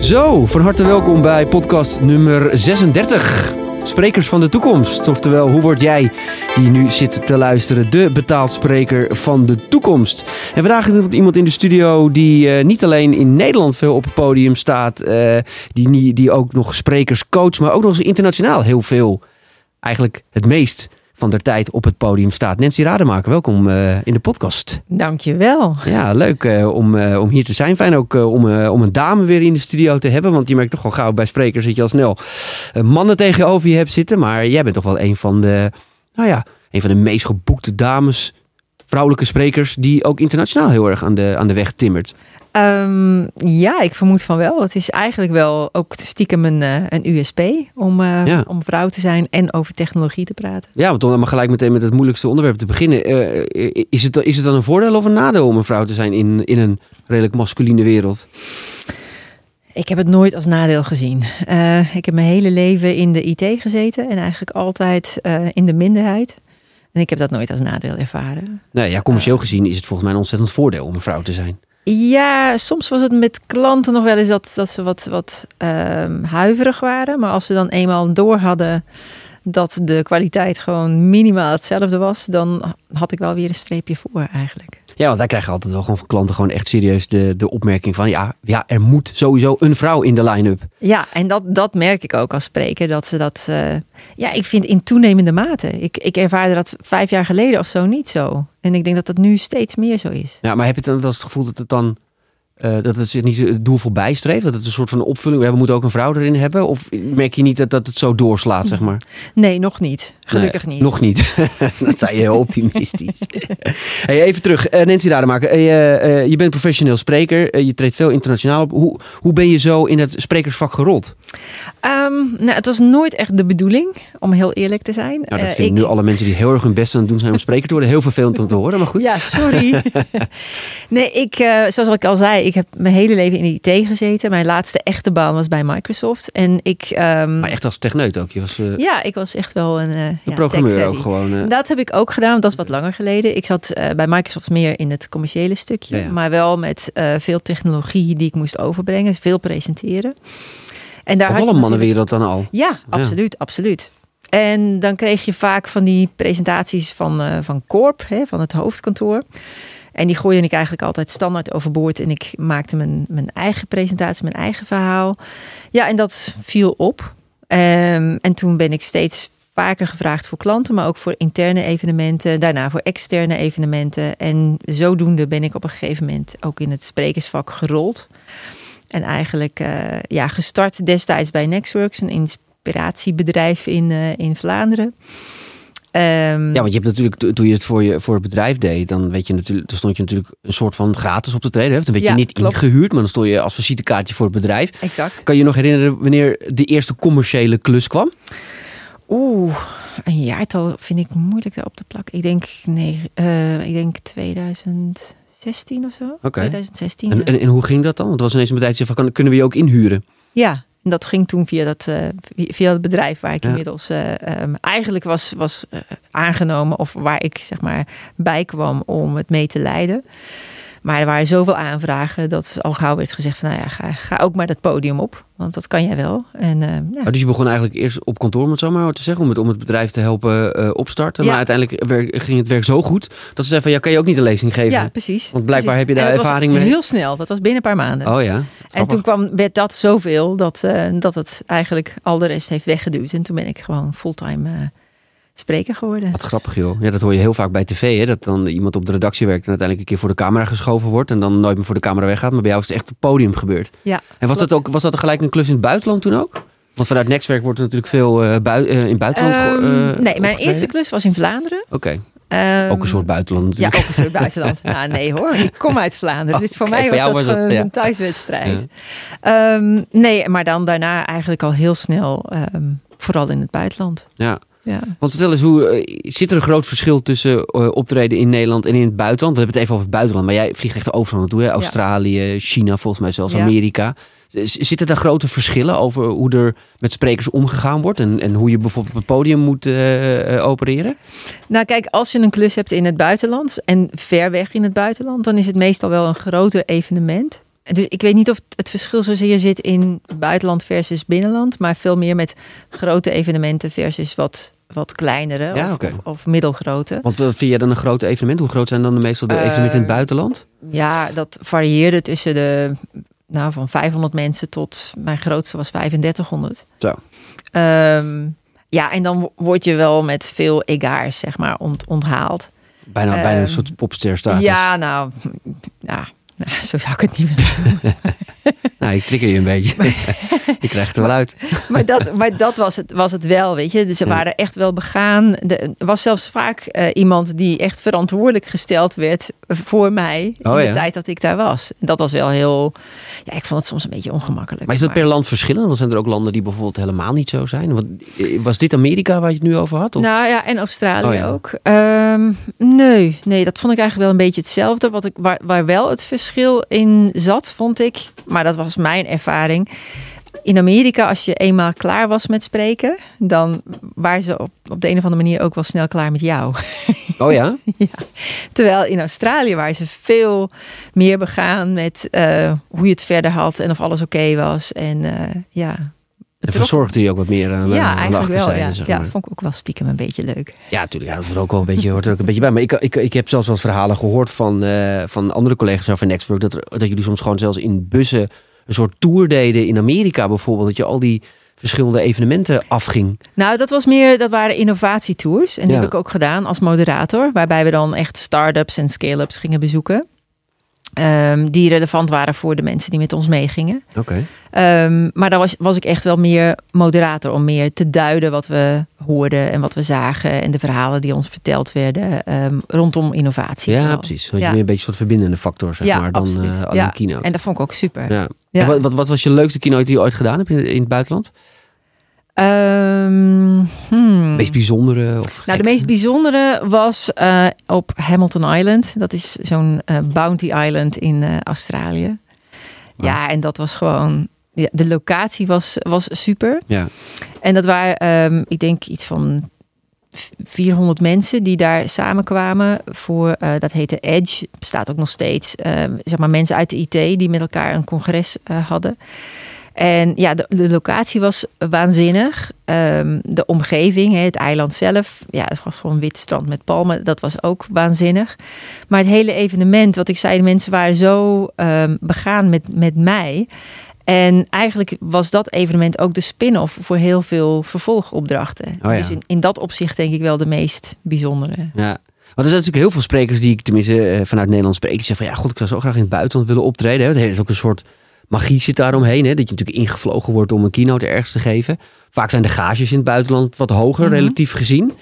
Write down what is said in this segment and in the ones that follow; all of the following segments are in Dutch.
Zo, van harte welkom bij podcast nummer 36. Sprekers van de toekomst. Oftewel, hoe word jij, die nu zit te luisteren, de betaald spreker van de toekomst? En vandaag is iemand in de studio die uh, niet alleen in Nederland veel op het podium staat, uh, die, die ook nog sprekers coacht, maar ook nog eens internationaal heel veel, eigenlijk het meest van der tijd op het podium staat. Nancy Rademaker, welkom uh, in de podcast. Dankjewel. Ja, leuk uh, om, uh, om hier te zijn. Fijn ook om, om een dame weer in de studio te hebben. Want je merkt toch wel gauw bij sprekers dat je al snel mannen tegenover je hebt zitten. Maar jij bent toch wel een van de, nou ja, een van de meest geboekte dames, vrouwelijke sprekers, die ook internationaal heel erg aan de, aan de weg timmert. Um, ja, ik vermoed van wel. Het is eigenlijk wel ook stiekem een, uh, een USP om, uh, ja. om vrouw te zijn en over technologie te praten. Ja, want om maar gelijk meteen met het moeilijkste onderwerp te beginnen. Uh, is, het, is het dan een voordeel of een nadeel om een vrouw te zijn in, in een redelijk masculine wereld? Ik heb het nooit als nadeel gezien. ik heb mijn hele leven in de IT gezeten en eigenlijk altijd in de minderheid. En ik heb dat nooit als nadeel ervaren. Nee, ja, commercieel gezien is het volgens mij een ontzettend voordeel om een vrouw te zijn. Ja, soms was het met klanten nog wel eens dat, dat ze wat, wat um, huiverig waren. Maar als ze dan eenmaal door hadden dat de kwaliteit gewoon minimaal hetzelfde was, dan had ik wel weer een streepje voor eigenlijk. Ja, want wij krijgen altijd wel gewoon van klanten gewoon echt serieus de, de opmerking van ja, ja, er moet sowieso een vrouw in de line-up. Ja, en dat, dat merk ik ook als spreker. Dat ze dat, uh, ja, ik vind in toenemende mate. Ik, ik ervaarde dat vijf jaar geleden of zo niet zo. En ik denk dat dat nu steeds meer zo is. Ja, maar heb je dan wel eens het gevoel dat het dan uh, dat het zich niet het doel voorbij streeft? Dat het een soort van opvulling... we moeten ook een vrouw erin hebben? Of merk je niet dat, dat het zo doorslaat, zeg maar? Nee, nog niet. Gelukkig nee, niet. Nog niet. dat zei je heel optimistisch. hey, even terug. Uh, Nancy Rademaker, uh, je bent professioneel spreker. je treedt veel internationaal op. Hoe, hoe ben je zo in het sprekersvak gerold? Um, nou, het was nooit echt de bedoeling, om heel eerlijk te zijn. Nou, dat vinden ik... nu alle mensen die heel erg hun best aan het doen zijn om spreker te worden. Heel vervelend om te horen, maar goed. Ja, sorry. nee, ik, zoals ik al zei, ik heb mijn hele leven in de IT gezeten. Mijn laatste echte baan was bij Microsoft. En ik, um... Maar echt als techneut ook? Je was, uh... Ja, ik was echt wel een, uh, een ja, programmeur ook gewoon. Uh... Dat heb ik ook gedaan, dat is wat langer geleden. Ik zat bij Microsoft meer in het commerciële stukje. Ja, ja. Maar wel met veel technologie die ik moest overbrengen. veel presenteren. En daar had alle mannen weer dat dan al? Ja, absoluut, absoluut. En dan kreeg je vaak van die presentaties van, van Corp, hè, van het hoofdkantoor. En die gooide ik eigenlijk altijd standaard overboord. En ik maakte mijn, mijn eigen presentatie, mijn eigen verhaal. Ja, en dat viel op. Um, en toen ben ik steeds vaker gevraagd voor klanten, maar ook voor interne evenementen. Daarna voor externe evenementen. En zodoende ben ik op een gegeven moment ook in het sprekersvak gerold. En eigenlijk uh, ja, gestart destijds bij Nextworks, een inspiratiebedrijf in, uh, in Vlaanderen. Um, ja, want je hebt natuurlijk, toen je het voor, je, voor het bedrijf deed, dan, weet je natuurlijk, dan stond je natuurlijk een soort van gratis op de treden. Dan werd je ja, niet klopt. ingehuurd, maar dan stond je als visitekaartje voor het bedrijf. Exact. Kan je nog herinneren wanneer de eerste commerciële klus kwam? Oeh, een jaartal vind ik moeilijk op te plakken. Ik denk, nee, uh, ik denk 2016 of zo. Oké. Okay. 2016. En, ja. en, en, hoe ging dat dan? Want het was ineens een bedrijf van, kunnen we je ook inhuren? Ja, en dat ging toen via, dat, uh, via het bedrijf waar ik ja. inmiddels uh, um, eigenlijk was, was uh, aangenomen of waar ik zeg maar bij kwam om het mee te leiden. Maar er waren zoveel aanvragen dat al gauw werd gezegd van nou ja, ga, ga ook maar dat podium op. Want dat kan jij wel. En, ja. oh, dus je begon eigenlijk eerst op kantoor, om het zo maar te zeggen, om het, om het bedrijf te helpen opstarten. Ja. Maar uiteindelijk ging het werk zo goed dat ze zeiden van ja, kan je ook niet een lezing geven? Ja, precies. Want blijkbaar precies. heb je daar ervaring mee. Heel snel, dat was binnen een paar maanden. Oh ja. En toen kwam, werd dat zoveel dat, uh, dat het eigenlijk al de rest heeft weggeduwd. En toen ben ik gewoon fulltime spreker geworden. Wat grappig joh. Ja, dat hoor je heel vaak bij tv. Hè? Dat dan iemand op de redactie werkt en uiteindelijk een keer voor de camera geschoven wordt. En dan nooit meer voor de camera weggaat. Maar bij jou is het echt op het podium gebeurd. Ja, en was dat, ook, was dat gelijk een klus in het buitenland toen ook? Want vanuit Nextwerk wordt er natuurlijk veel uh, bui in het buitenland um, Nee, mijn opgetreden. eerste klus was in Vlaanderen. Oké. Okay. Um, ook een soort buitenland Ja, ook een soort buitenland. nou, nee hoor, ik kom uit Vlaanderen. Oh, dus voor mij was, was dat, was dat ja. een thuiswedstrijd. Ja. Um, nee, maar dan daarna eigenlijk al heel snel, um, vooral in het buitenland. Ja. Ja. Want vertel eens, hoe, uh, zit er een groot verschil tussen uh, optreden in Nederland en in het buitenland? We hebben het even over het buitenland, maar jij vliegt echt overal naartoe. Hè? Australië. China, volgens mij zelfs Amerika. Zitten daar grote verschillen over hoe er met sprekers omgegaan wordt en, en hoe je bijvoorbeeld op het podium moet uh, opereren? Nou, kijk, als je een klus hebt in het buitenland en ver weg in het buitenland, dan is het meestal wel een groter evenement. Dus ik weet niet of het verschil zozeer zit in buitenland versus binnenland, maar veel meer met grote evenementen versus wat, wat kleinere Ja, of, of, of middelgrote. Want wat vind jij dan een groot evenement? Hoe groot zijn dan de meestal de Eh, evenementen in het buitenland? Ja, dat varieerde tussen de, nou, van 500 mensen tot mijn grootste was 3500. Zo. Ehm, ja, en dan word je wel met veel egaars, zeg maar, ont, onthaald. Bijna, bijna een ehm, soort popsterstatus. Ja, nou, ja, nou, zo zou ik het niet willen Nou, ik trigger je een beetje. je krijgt het er wel uit. maar dat, maar dat was, het, was het wel, weet je. Dus ze waren echt wel begaan. De- Er was zelfs vaak eh, iemand die echt verantwoordelijk gesteld werd voor mij in Oh, de ja. tijd dat ik daar was. En dat was wel heel, ja, ik vond het soms een beetje ongemakkelijk. Maar is dat per land verschillend? Dan zijn er ook landen die bijvoorbeeld helemaal niet zo zijn. Want, eh, was dit Amerika waar je het nu over had? Of? Nou ja, en Australië Oh ja. ook. Ehm, nee, nee, dat vond ik eigenlijk wel een beetje hetzelfde. Wat ik, waar, waar wel het verschil in zat, vond ik, maar dat was mijn ervaring. In Amerika, als je eenmaal klaar was met spreken, dan waren ze op, op de een of andere manier ook wel snel klaar met jou. Oh ja? Terwijl in Australië waren ze veel meer begaan met eh, hoe je het verder had en of alles oké was. En eh, ja. En verzorgde je ook wat meer aan, eh, Ja, aan de wel. Ja. zeg ja, vond ik ook wel stiekem een beetje leuk. Ja, natuurlijk. Ja, dat is er ook wel een beetje, hoort er ook een beetje bij. Maar ik, ik, ik heb zelfs eens verhalen gehoord van, van andere collega's over Nextwork. Dat, er- dat jullie soms gewoon zelfs in bussen een soort tour deden in Amerika bijvoorbeeld. Dat je al die verschillende evenementen afging. Nou, dat was meer, dat waren innovatietours. En die Ja. heb ik ook gedaan als moderator. Waarbij we dan echt start-ups en scale-ups gingen bezoeken. Ehm, die relevant waren voor de mensen die met ons meegingen. Oké. Ehm, maar dan was, was ik echt wel meer moderator. Om meer te duiden wat we hoorden en wat we zagen. En de verhalen die ons verteld werden ehm, rondom innovatie. Ja, precies. Want Ja. je meer een beetje een soort verbindende factor, zeg Ja, maar, dan eh, alleen Ja. keynote. En dat vond ik ook super. ja. Wat, wat, wat was je leukste keynote die je ooit gedaan hebt in, in het buitenland? Ehm, hmm. meest bijzondere? Of Nou, de meest bijzondere was eh, op Hamilton Island. Dat is zo'n eh, Bounty Island in eh, Australië. Ja, en dat was gewoon. Ja, de locatie was, was super. Ja. En dat waren, ehm, ik denk, iets van v- 400 mensen die daar samenkwamen voor, dat heette Edge, bestaat ook nog steeds, ehm, zeg maar mensen uit de IT die met elkaar een congres hadden. En ja, de, de locatie was waanzinnig. Ehm, de omgeving, het eiland zelf, ja, het was gewoon wit strand met palmen. Dat was ook waanzinnig. Maar het hele evenement, wat ik zei, de mensen waren zo ehm, begaan met, met mij. En eigenlijk was dat evenement ook de spin-off voor heel veel vervolgopdrachten. Oh ja. Dus in, in dat opzicht denk ik wel de meest bijzondere. Ja. Want er zijn natuurlijk heel veel sprekers die ik tenminste eh, vanuit Nederland spreek. Die zeggen van ja, god, ik zou zo graag in het buitenland willen optreden. Het is ook een soort magie zit daaromheen. Hè? Dat je natuurlijk ingevlogen wordt om een keynote ergens te geven. Vaak zijn de gages in het buitenland wat hoger, Mhm. relatief gezien.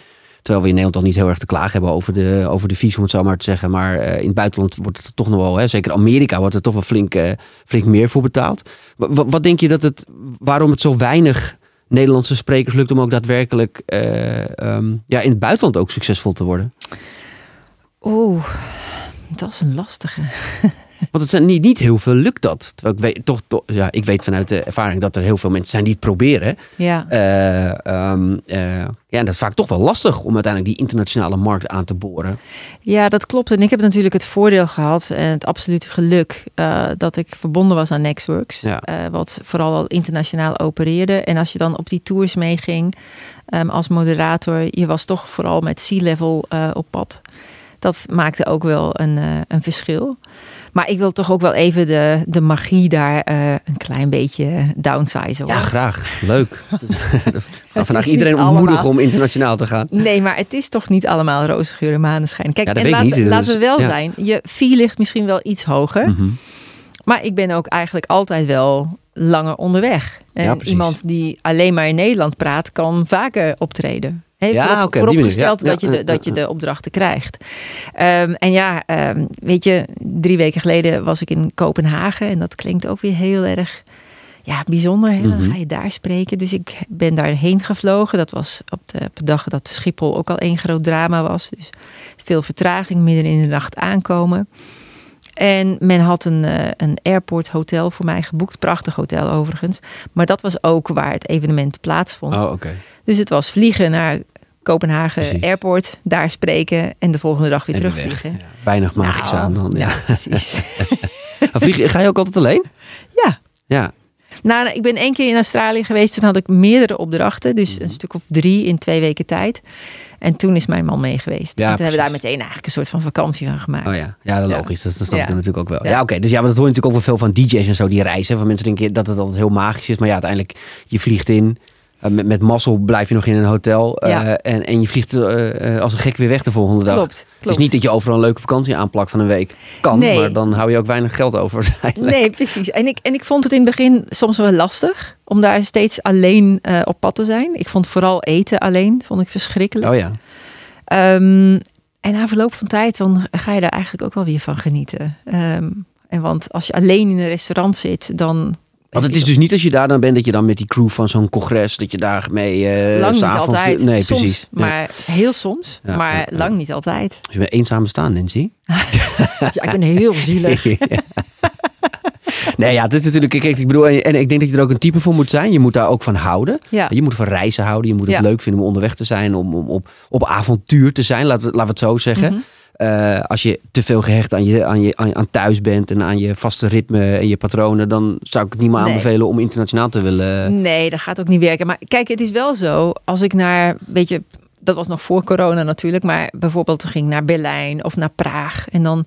Terwijl we in Nederland al niet heel erg te klagen hebben over de, over de fees, om het zo maar te zeggen. Maar eh, in het buitenland wordt het toch nog wel, hè, zeker Amerika, wordt er toch wel flink, eh, flink meer voor betaald. Wa- wa- wat denk je dat het, waarom het zo weinig Nederlandse sprekers lukt om ook daadwerkelijk eh, ehm, ja, in het buitenland ook succesvol te worden? Oeh, dat is een lastige. Want het zijn niet, niet heel veel lukt dat. Terwijl ik weet, toch, toch- ja, ik weet vanuit de ervaring dat er heel veel mensen zijn die het proberen. Ja. Eh, ehm, eh, ja, en dat is vaak toch wel lastig om uiteindelijk die internationale markt aan te boren. Ja, dat klopt. En ik heb natuurlijk het voordeel gehad en het absolute geluk eh, dat ik verbonden was aan Nextworks. Ja. wat vooral al internationaal opereerde. En als je dan op die tours meeging ehm, als moderator, je was toch vooral met C-level op pad. Dat maakte ook wel een, eh, een verschil. Maar ik wil toch ook wel even de, de magie daar eh, een klein beetje downsizen. Ja, graag. Leuk. Gaan vandaag is iedereen ontmoedigen allemaal- om internationaal te gaan. Nee, maar het is toch niet allemaal roze geur en maneschijn. Kijk, Ja, en laten, we wel ja. zijn. Je fee ligt misschien wel iets hoger. Mhm. Maar ik ben ook eigenlijk altijd wel langer onderweg. En Ja, iemand die alleen maar in Nederland praat, kan vaker optreden. He, Ja, voorop, oké, op die vooropgesteld. Ja, dat, je de, ja, dat je ja. de opdrachten krijgt. Ehm, en ja, ehm, weet je, drie weken geleden was ik in Kopenhagen. En dat klinkt ook weer heel erg ja, bijzonder. Hè? Dan Mhm. ga je daar spreken. Dus ik ben daarheen gevlogen. Dat was op de, op de dag dat Schiphol ook al één groot drama was. Dus veel vertraging, midden in de nacht aankomen. En men had een, eh, een airport hotel voor mij geboekt. Prachtig hotel overigens. Maar dat was ook waar het evenement plaatsvond. Oh, oké. Dus het was vliegen naar Kopenhagen Precies. Airport. Daar spreken en de volgende dag weer En terugvliegen. weg. Ja, weinig magisch Nou, aan dan. Ja. nou, precies. Vlieg, ga je ook altijd alleen? Ja. Ja. Nou, ik ben één keer in Australië geweest. Toen had ik meerdere opdrachten. Dus Mhm. een stuk of drie in twee weken tijd. En toen is mijn man mee geweest. Ja, en toen hebben we daar meteen eigenlijk een soort van vakantie van gemaakt. Oh ja, ja dat Ja. logisch. Dat, dat snap ik natuurlijk ook wel. Ja, oké. Dus ja, maar dat hoor je natuurlijk ook wel veel van DJ's en zo die reizen. Van mensen denken dat het altijd heel magisch is. Maar ja, uiteindelijk, je vliegt in. Eh, met, met mazzel blijf je nog in een hotel. eh, Ja. en, en je vliegt eh, als een gek weer weg de volgende dag. Klopt, klopt. is niet dat je overal een leuke vakantie aanplakt van een week. Kan, Nee. maar dan hou je ook weinig geld over. Nee, precies. En ik, en ik vond het in het begin soms wel lastig om daar steeds alleen op pad te zijn. Ik vond vooral eten alleen, vond ik verschrikkelijk. Oh ja. Ehm, en na verloop van tijd dan ga je daar eigenlijk ook wel weer van genieten. Ehm, en want als je alleen in een restaurant zit, dan... Want het is dus niet als je daar dan bent dat je dan met die crew van zo'n congres, dat je daar mee eh lang niet s'avonds- altijd. Nee, soms, precies. Ja. Maar heel soms. Ja, maar ja, lang niet altijd. Als je bent eenzaam bestaan, Nancy. Ja, ik ben heel zielig. nee, ja, het is natuurlijk. Kijk, ik bedoel, en, ik denk dat je er ook een type voor moet zijn. Je moet daar ook van houden. Ja. Je moet van reizen houden. Je moet het Ja. leuk vinden om onderweg te zijn, om, om op, op avontuur te zijn. Laten we, laten we het zo zeggen. Mhm. Eh, als je te veel gehecht aan, je, aan, je, aan, aan thuis bent en aan je vaste ritme en je patronen, dan zou ik het niet meer Nee. aanbevelen om internationaal te willen. Nee, dat gaat ook niet werken. Maar kijk, het is wel zo. Als ik naar, weet je, dat was nog voor corona natuurlijk. Maar bijvoorbeeld ging ik naar Berlijn of naar Praag. En dan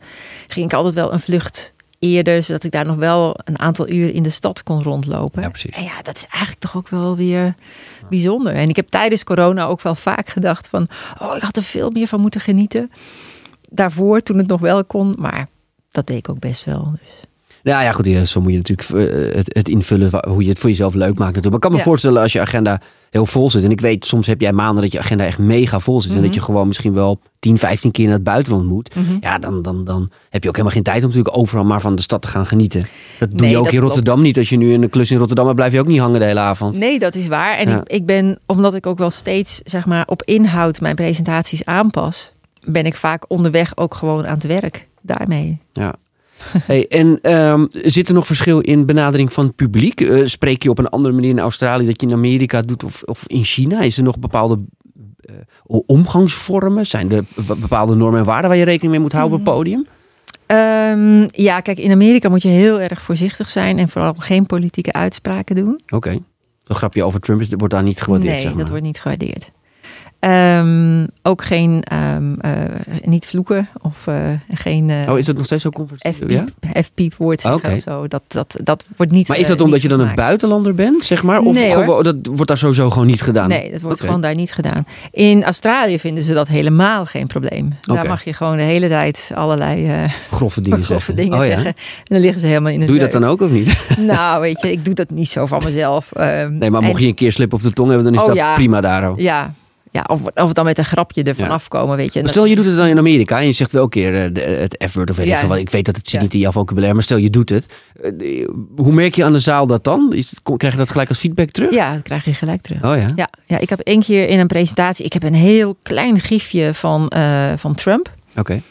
ging ik altijd wel een vlucht eerder. Zodat ik daar nog wel een aantal uur in de stad kon rondlopen. Ja, precies. En ja, dat is eigenlijk toch ook wel weer bijzonder. En ik heb tijdens corona ook wel vaak gedacht van... Oh, ik had er veel meer van moeten genieten. Daarvoor, toen het nog wel kon. Maar dat deed ik ook best wel. Dus. Ja, ja, goed. ja, Zo moet je natuurlijk eh, het, het invullen hoe je het voor jezelf leuk maakt. Natuurlijk. Maar ik kan me Ja. voorstellen als je agenda heel vol zit. En ik weet, soms heb jij maanden dat je agenda echt mega vol zit. En dat Mhm. je gewoon misschien wel 10, 15 keer naar het buitenland moet. Mhm. Ja, dan, dan, dan heb je ook helemaal geen tijd om natuurlijk overal maar van de stad te gaan genieten. Dat doe Nee, je ook in klopt. Rotterdam niet. Als je nu in een klus in Rotterdam hebt, blijf je ook niet hangen de hele avond. Nee, dat is waar. En Ja. ik, ik ben, omdat ik ook wel steeds zeg maar, op inhoud mijn presentaties aanpas, ben ik vaak onderweg ook gewoon aan het werk daarmee. Ja. Hey, en ehm, zit er nog verschil in benadering van het publiek? Eh, spreek je op een andere manier in Australië dat je in Amerika doet of, of in China? Is er nog bepaalde eh, omgangsvormen? Zijn er bepaalde normen en waarden waar je rekening mee moet houden op het podium? Ehm, ja, kijk, in Amerika moet je heel erg voorzichtig zijn en vooral geen politieke uitspraken doen. Oké. Zo'n grapje over Trump wordt daar niet gewaardeerd, nee, zeg maar. dat wordt niet gewaardeerd. Ehm, ook geen, ehm, eh, niet vloeken of eh, geen eh, Oh, is dat nog steeds zo comfortabel? Ja? F-piep F-piep woord zeggen Oké. of zo. Dat, dat, dat wordt niet Maar is dat omdat je dan een buitenlander bent, zeg maar? Of Nee, gewoon, dat wordt daar sowieso gewoon niet gedaan? Nee, dat wordt gewoon daar niet gedaan. In Australië vinden ze dat helemaal geen probleem. Daar mag je gewoon de hele tijd allerlei Grove dingen grove zeggen. dingen Oh, ja? zeggen. En dan liggen ze helemaal in het Doe je dat dan ook of niet? Nou, weet je, ik doe dat niet zo van mezelf. Ehm, Nee, maar mocht je een keer slip op de tong hebben, dan is Oh, dat ja. prima daar. Ja, ja of, of dan met een grapje ervan Ja. afkomen, weet je. Maar stel je doet het dan in Amerika en je zegt wel een keer eh, de- het F-word of weet ik Ja. wat. Ik weet dat het zit Ja. niet in jouw vocabulaire, maar stel je doet het. Eh, Hoe merk je aan de zaal dat dan? Is het, krijg je dat gelijk als feedback terug? Ja, dat krijg je gelijk terug. Oh ja? Ja, ja, ik heb één keer in een presentatie... Ik heb een heel klein gifje van, eh, van Trump. Oké.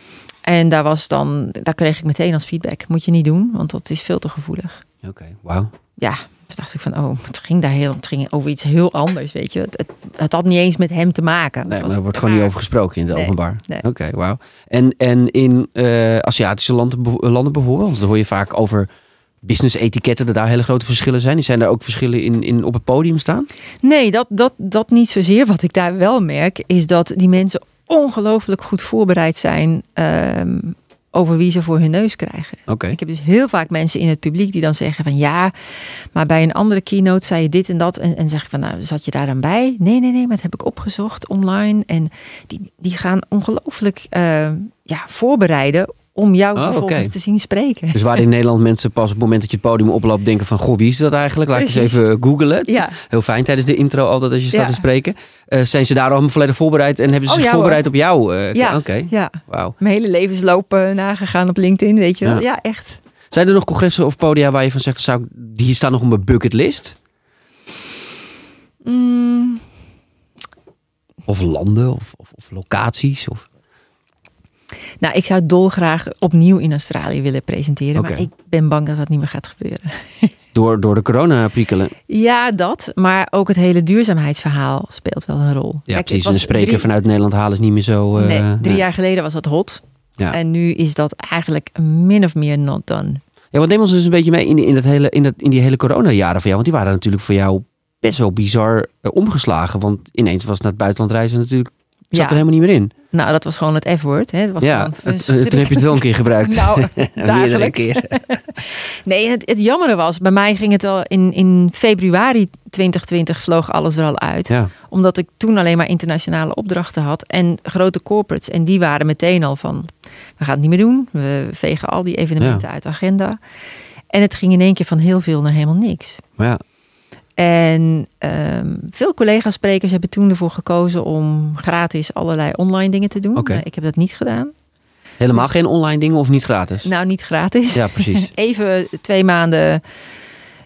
En daar, was dan, daar kreeg ik meteen als feedback. Moet je niet doen, want dat is veel te gevoelig. Oké, wauw. ja, dacht ik van, oh, het ging daar heel, het ging over iets heel anders, weet je. Het, het, het had niet eens met hem te maken. Nee, maar er wordt gewoon niet over gesproken in het Nee, openbaar. nee. Oké, wauw. En, en in eh, Aziatische landen, landen bijvoorbeeld, dan hoor je vaak over business etiketten, dat daar hele grote verschillen zijn. Zijn daar ook verschillen in, in op het podium staan? Nee, dat, dat, dat niet zozeer. Wat ik daar wel merk, is dat die mensen ongelooflijk goed voorbereid zijn ehm, over wie ze voor hun neus krijgen. Ik heb dus heel vaak mensen in het publiek die dan zeggen van ja, maar bij een andere keynote zei je dit en dat. En, en zeg ik van nou, zat je daar dan bij? Nee, nee, nee, maar dat heb ik opgezocht online. En die, die gaan ongelooflijk eh, ja, voorbereiden om jou Oh, vervolgens te zien spreken. Dus waar in Nederland mensen pas op het moment dat je het podium oploopt denken van... Goh, wie is dat eigenlijk? Laat ik eens even googlen. Ja, Heel fijn tijdens de intro altijd als je staat Ja. te spreken. Eh, zijn ze daar al volledig voorbereid en hebben ze Oh, zich ja, voorbereid op jou? Eh, Ja. Oké, ja. wauw. Mijn hele levensloop nagegaan op LinkedIn, weet je wel. Ja. Echt. Zijn er nog congressen of podia waar je van zegt... Zou, ik- die staan nog op mijn bucketlist? Mm, Of landen of, of, of locaties? Of... nou, ik zou dolgraag opnieuw in Australië willen presenteren. Maar ik ben bang dat dat niet meer gaat gebeuren. Door, door de corona-prikkelen. Ja, dat. Maar ook het hele duurzaamheidsverhaal speelt wel een rol. Ja, Kijk, het precies. Een spreker drie- vanuit Nederland halen is niet meer zo... eh, nee, drie nee. jaar geleden was dat hot. Ja. En nu is dat eigenlijk min of meer not done. Ja, want neem ons dus een beetje mee in, in, dat hele, in, dat, in die hele coronajaren van jou. Want die waren natuurlijk voor jou best wel bizar eh, omgeslagen. Want ineens was naar het buitenland reizen natuurlijk... Zat Ja. er helemaal niet meer in. Nou, dat was gewoon het F-woord. hè. Dat was Ja, het- toen heb je het wel een keer gebruikt. Nou, dagelijks. keer. Nee, het, het jammere was, bij mij ging het al in, in februari 2020 vloog alles er al uit. Ja, Omdat ik toen alleen maar internationale opdrachten had en grote corporates. En die waren meteen al van, we gaan het niet meer doen. We vegen al die evenementen uit de agenda. En het ging in één keer van heel veel naar helemaal niks. maar ja. En ehm, veel collega-sprekers hebben toen ervoor gekozen om gratis allerlei online dingen te doen. Ik heb dat niet gedaan. Helemaal Dus- geen online dingen of niet gratis? Nou, niet gratis. Ja, precies. Even twee maanden,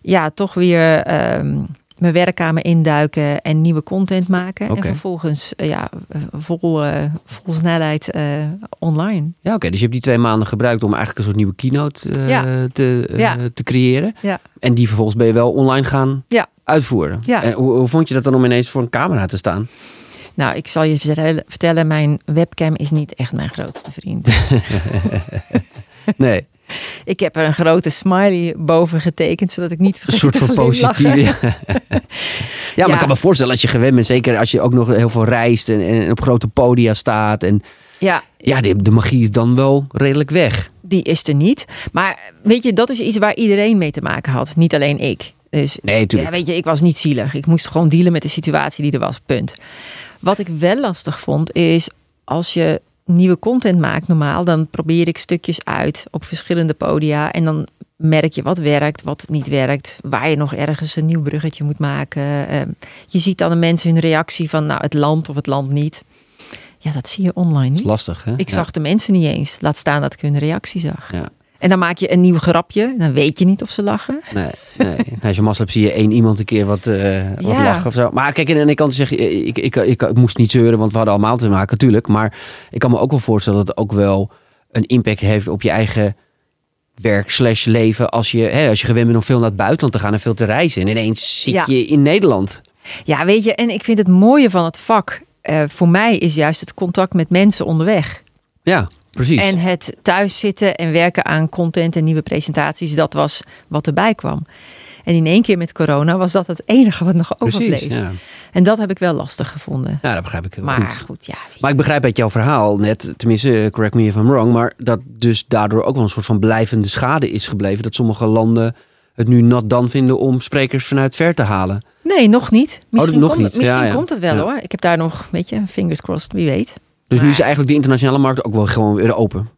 ja, toch weer ehm, mijn werkkamer induiken en nieuwe content maken. En vervolgens, eh, ja, vol, eh, vol snelheid eh, online. Ja, oké. Dus je hebt die twee maanden gebruikt om eigenlijk een soort nieuwe keynote eh, Ja. te, eh, Ja. te creëren. Ja. En die vervolgens ben je wel online gaan Ja. uitvoeren. Ja. En hoe, hoe vond je dat dan om ineens voor een camera te staan? Nou, ik zal je vertellen, mijn webcam is niet echt mijn grootste vriend. Nee, ik heb er een grote smiley boven getekend, zodat ik niet een soort van positieve. ja, maar Ja. ik kan me voorstellen als je gewend bent, zeker als je ook nog heel veel reist en, en op grote podia staat. En Ja, ja, de, de magie is dan wel redelijk weg. die is er niet. Maar weet je, dat is iets waar iedereen mee te maken had. Niet alleen ik. Dus Nee, ja, weet je, ik was niet zielig. Ik moest gewoon dealen met de situatie die er was. Punt. Wat ik wel lastig vond, is als je nieuwe content maakt normaal, dan probeer ik stukjes uit op verschillende podia. En dan merk je wat werkt, wat niet werkt. Waar je nog ergens een nieuw bruggetje moet maken. Ehm, je ziet dan de mensen hun reactie van nou, het land of het land niet. Ja, dat zie je online Dat is niet. lastig, hè? Ik Ja. zag de mensen niet eens. Laat staan dat ik hun reactie zag. Ja. En dan maak je een nieuw grapje. Dan weet je niet of ze lachen. Nee, nee. Als je mazzel hebt, zie je één iemand een keer wat, eh, wat Ja. lachen of zo. Maar kijk, en ik kan zeggen, ik, ik, ik, ik, moest niet zeuren, want we hadden allemaal te maken, natuurlijk. Maar ik kan me ook wel voorstellen dat het ook wel een impact heeft op je eigen werk slash leven. Als je, hè, als je gewend bent om veel naar het buitenland te gaan en veel te reizen. En ineens zit Ja. je in Nederland. Ja, weet je, en ik vind het mooie van het vak. eh, voor mij is juist het contact met mensen onderweg. Ja, precies. En het thuis zitten en werken aan content en nieuwe presentaties, dat was wat erbij kwam. En in één keer met corona was dat het enige wat nog overbleef. precies, ja. En dat heb ik wel lastig gevonden. ja, dat begrijp ik heel maar goed. goed, ja. Maar ik begrijp uit jouw verhaal net, tenminste, eh, correct me if I'm wrong, maar dat dus daardoor ook wel een soort van blijvende schade is gebleven. Dat sommige landen het nu not dan vinden om sprekers vanuit ver te halen. Nee, nog niet. Misschien, nog komt, niet. Misschien Ja, komt het wel hoor. Ik heb daar nog, weet je, fingers crossed, wie weet. Dus nu is eigenlijk de internationale markt ook wel gewoon weer open.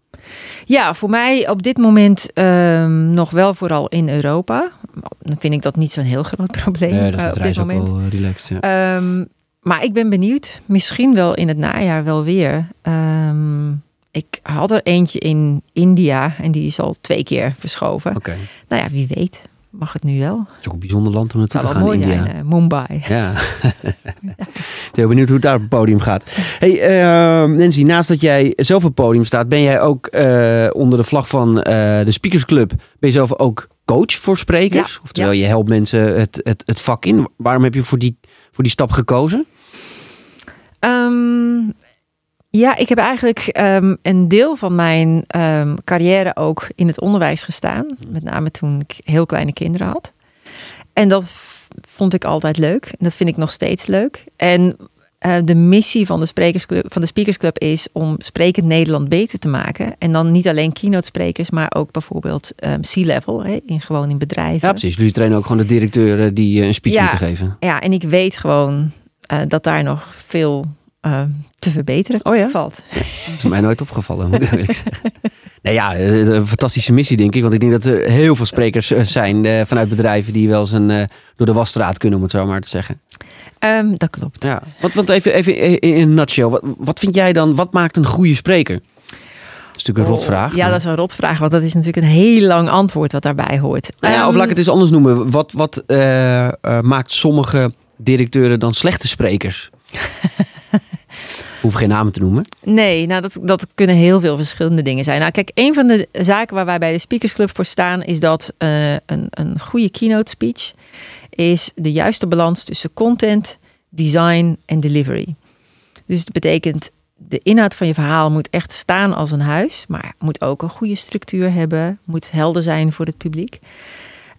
Ja, voor mij op dit moment ehm, nog wel vooral in Europa. Dan vind ik dat niet zo'n heel groot probleem eh, op dit moment. wel relaxed. Ja. Ehm, maar ik ben benieuwd. Misschien wel in het najaar wel weer. Ehm, ik had er eentje in India en die is al twee keer verschoven. Oké, Nou ja, wie weet mag het nu wel. het is ook een bijzonder land om Het naartoe te gaan, mooi India. zijn. Mumbai. Ja. Ik ben heel benieuwd hoe het daar op het podium gaat. Hey, eh, Nancy, naast dat jij zelf op het podium staat, ben jij ook eh, onder de vlag van eh, de Speakers Club. Ben je zelf ook coach voor sprekers? Ja, Oftewel, je helpt mensen het, het, het vak in. Waarom heb je voor die, voor die stap gekozen? Ehm, ja, ik heb eigenlijk ehm, een deel van mijn ehm, carrière ook in het onderwijs gestaan. Met name toen ik heel kleine kinderen had. En dat vond ik altijd leuk. En dat vind ik nog steeds leuk. En eh, de missie van de, sprekersclub, van de Speakers Club is om sprekend Nederland beter te maken. En dan niet alleen keynote sprekers, maar ook bijvoorbeeld ehm C-level. hè, In, gewoon in bedrijven. Ja, precies. Jullie trainen ook gewoon de directeuren die eh, een speech Ja. moeten geven. Ja, en ik weet gewoon eh, dat daar nog veel eh, te verbeteren Oh ja? valt. Dat is mij nooit opgevallen. moet ik eerlijk zeggen. nee, ja, een fantastische missie denk ik. Want ik denk dat er heel veel sprekers eh, zijn eh, vanuit bedrijven die wel eens een, eh, door de wasstraat kunnen, om het zo maar te zeggen. Ehm, dat klopt. Ja, want, want even, even in een nutshell. Wat, wat vind jij dan, wat maakt een goede spreker? Dat is natuurlijk een rotvraag. Oh, Ja, maar- dat is een rotvraag, want dat is natuurlijk een heel lang antwoord wat daarbij hoort. Nou ja, of Ehm, laat ik het eens anders noemen. Wat, wat eh, eh, maakt sommige directeuren dan slechte sprekers? Hoef geen namen te noemen. Nee, nou dat, dat kunnen heel veel verschillende dingen zijn. Nou kijk, een van de zaken waar wij bij de Speakers Club voor staan... is dat eh, een, een goede keynote speech is de juiste balans tussen content, design en delivery. Dus het betekent de inhoud van je verhaal moet echt staan als een huis, maar moet ook een goede structuur hebben, moet helder zijn voor het publiek.